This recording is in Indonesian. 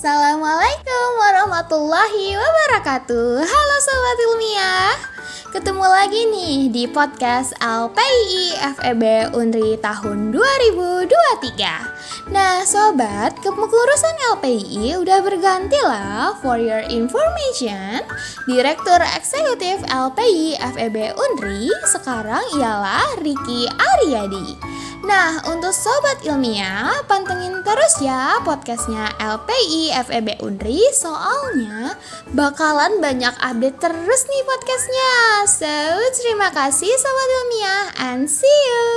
Assalamualaikum warahmatullahi wabarakatuh. Halo Sobat Ilmiah. Ketemu lagi nih di podcast LPI FEB Unri tahun 2023 Nah sobat, kepengurusan LPI udah berganti lah For your information. Direktur Eksekutif LPI FEB Unri sekarang ialah Riki Aryadi Nah, untuk sobat ilmiah, pantengin terus ya podcastnya LPI FEB Unri soalnya bakalan banyak update terus nih podcastnya. So, terima kasih sobat ilmiah and see you.